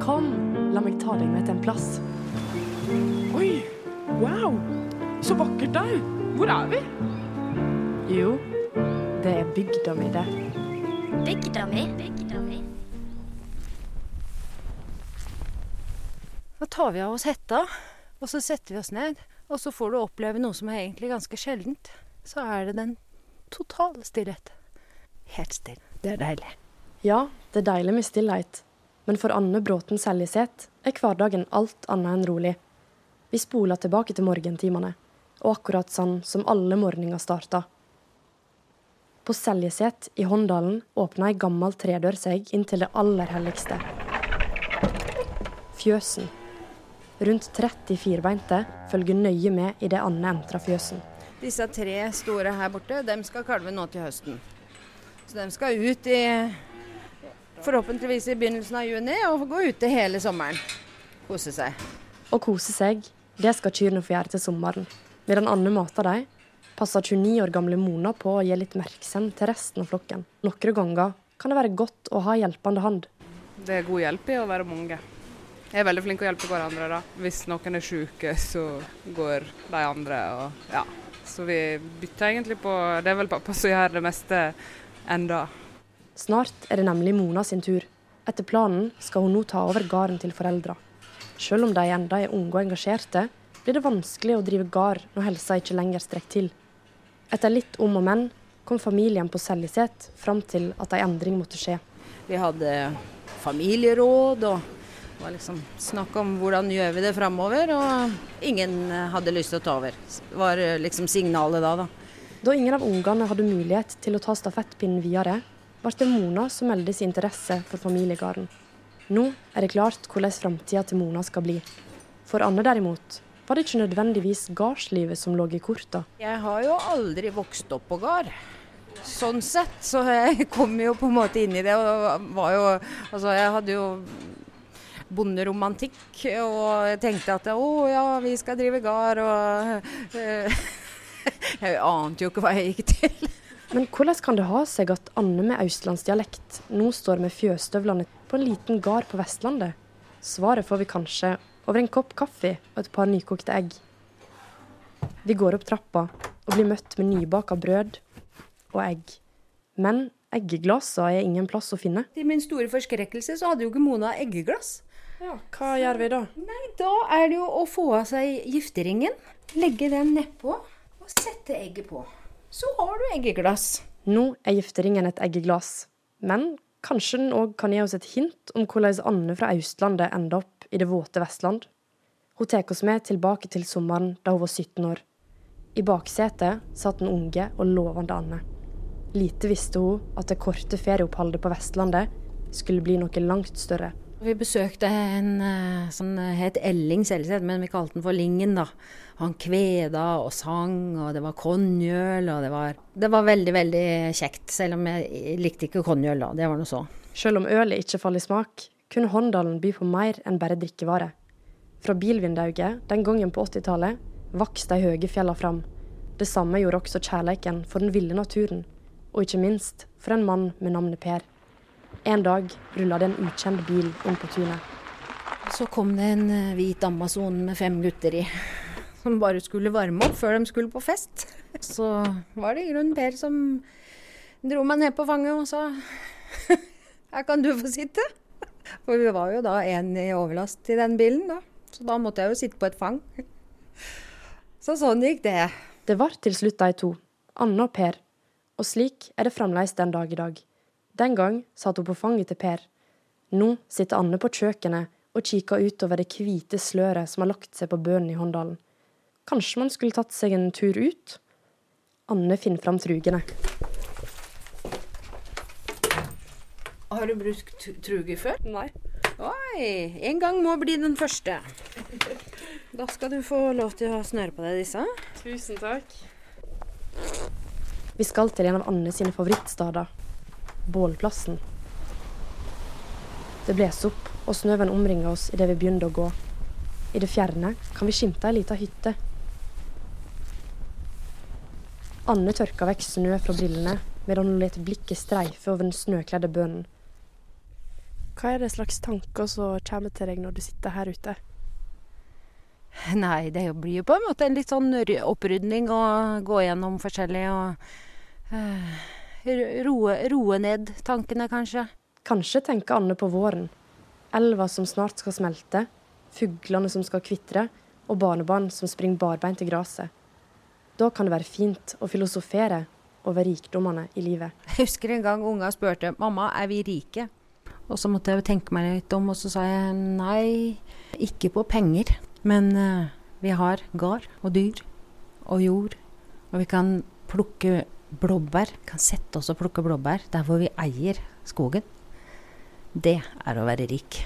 Kom, la meg ta deg med til en plass. Oi, wow, så vakkert der. Hvor er vi? Jo, det er bygda mi, det. Bygda mi. Bygda mi. Da tar vi av oss hetta, og så setter vi oss ned. Og så får du oppleve noe som er egentlig ganske sjeldent. Så er det den totale stillhet. Helt stille. Det er deilig. Ja, det er deilig med stillhet. Men for Anne Bråten Seljeseth er hverdagen alt annet enn rolig. Vi spoler tilbake til morgentimene, og akkurat sånn som alle morgener starta. På Seljeset i Håndalen åpna ei gammel tredør seg inn til det aller helligste. Fjøsen. Rundt 30 firbeinte følger nøye med idet Anne entrer fjøsen. Disse tre store her borte, dem skal kalve nå til høsten. Så de skal ut i forhåpentligvis i begynnelsen av juni og gå ute hele sommeren. Kose seg. Å kose seg, det skal kyrne få gjøre til sommeren. Medan Anne mater dem, passer 29 år gamle Mona på å gi litt merksomhet til resten av flokken. Noen ganger kan det være godt å ha hjelpende hand. Det er god hjelp i å være mange. Jeg er veldig flink til å hjelpe hverandre. da. Hvis noen er syke, så går de andre. og ja. Så vi bytter egentlig på Det er vel pappa som gjør det meste enda. Snart er det nemlig Mona sin tur. Etter planen skal hun nå ta over gården til foreldra. Selv om de enda er unge og engasjerte, blir det vanskelig å drive gard når helsa ikke lenger strekker til. Etter litt om og men kom familien på Seljeset fram til at ei endring måtte skje. Vi hadde familieråd og liksom snakk om hvordan gjør vi det framover, og ingen hadde lyst til å ta over. Var eh, liksom signalet da, da. Da ingen av ungene hadde mulighet til å ta stafettpinnen videre, ble det Mona som meldte sin interesse for familiegården. Nå er det klart hvordan framtida til Mona skal bli. For Anne derimot var det ikke nødvendigvis gardslivet som lå i korta. Jeg har jo aldri vokst opp på gard. Sånn sett, så jeg kom jo på en måte inn i det. og var jo, altså Jeg hadde jo bonderomantikk og tenkte at å ja, vi skal drive gard og Jeg ante jo ikke hva jeg gikk til. Men hvordan kan det ha seg at Anne med østlandsdialekt nå står med fjøsstøvlene på en liten gard på Vestlandet? Svaret får vi kanskje over en kopp kaffe og et par nykokte egg. Vi går opp trappa og blir møtt med nybaka brød og egg. Men eggeglassene er ingen plass å finne. Til min store forskrekkelse så hadde jo ikke Mona eggeglass. Ja, Hva gjør vi da? Nei, da er det jo å få av seg gifteringen, legge den nedpå og sette egget på. Så har du eggeglass. Nå er gifteringen et eggeglass, men kanskje den òg kan gi oss et hint om hvordan Anne fra Austlandet ender opp i det våte Vestland. Hun tar oss med tilbake til sommeren da hun var 17 år. I baksetet satt den unge og lovende Anne. Lite visste hun at det korte ferieoppholdet på Vestlandet skulle bli noe langt større. Vi besøkte en eh, som het Elling Seljeseth, men vi kalte den for Lingen, da. Han kveda og sang, og det var konjøl, og det var Det var veldig, veldig kjekt. Selv om jeg likte ikke konjøl, da. Det var nå så. Selv om ølet ikke faller i smak, kunne Håndalen by på mer enn bare drikkevare. Fra bilvinduet den gangen på 80-tallet vokste de høye fjellene fram. Det samme gjorde også kjærleiken for den ville naturen, og ikke minst for en mann med navnet Per. En dag rulla det en ukjent bil inn på tunet. Så kom det en eh, hvit Amazon med fem gutter i, som bare skulle varme opp før de skulle på fest. Så var det i grunnen Per som dro meg ned på fanget og sa her kan du få sitte. For vi var jo da en i overlast i den bilen, da. Så da måtte jeg jo sitte på et fang. Så sånn gikk det. Det var til slutt de to, Anne og Per. Og slik er det fremdeles den dag i dag. Den gang satt hun på fanget til Per. Nå sitter Anne på kjøkkenet og kikker utover det hvite sløret som har lagt seg på bønnen i Håndalen. Kanskje man skulle tatt seg en tur ut? Anne finner fram trugene. Har du brukt truger før? Nei. Oi, en gang må bli den første. Da skal du få lov til å snøre på deg disse. Tusen takk. Vi skal til en av Anne sine favorittsteder bålplassen. Det blåser opp, og snøen omringer oss idet vi begynner å gå. I det fjerne kan vi skimte ei lita hytte. Anne tørker vekk snø fra brillene, medan hun lar blikket streife over den snøkledde bønnen. Hva er det slags tanker som kommer til deg når du sitter her ute? Nei, det blir jo på en måte en litt sånn opprydning å gå gjennom forskjellig og eh, roe, roe ned tankene, kanskje. Kanskje tenker Anne på våren. Elva som snart skal smelte, fuglene som skal kvitre, og barnebarn som springer barbeint i gresset. Da kan det være fint å filosofere over rikdommene i livet. Jeg husker en gang unga spurte mamma, er vi rike? Og så måtte jeg tenke meg litt om, og så sa jeg nei, ikke på penger. Men eh, vi har gard og dyr og jord, og vi kan plukke blåbær. Kan sette oss og plukke blåbær der hvor vi eier skogen. Det er å være rik.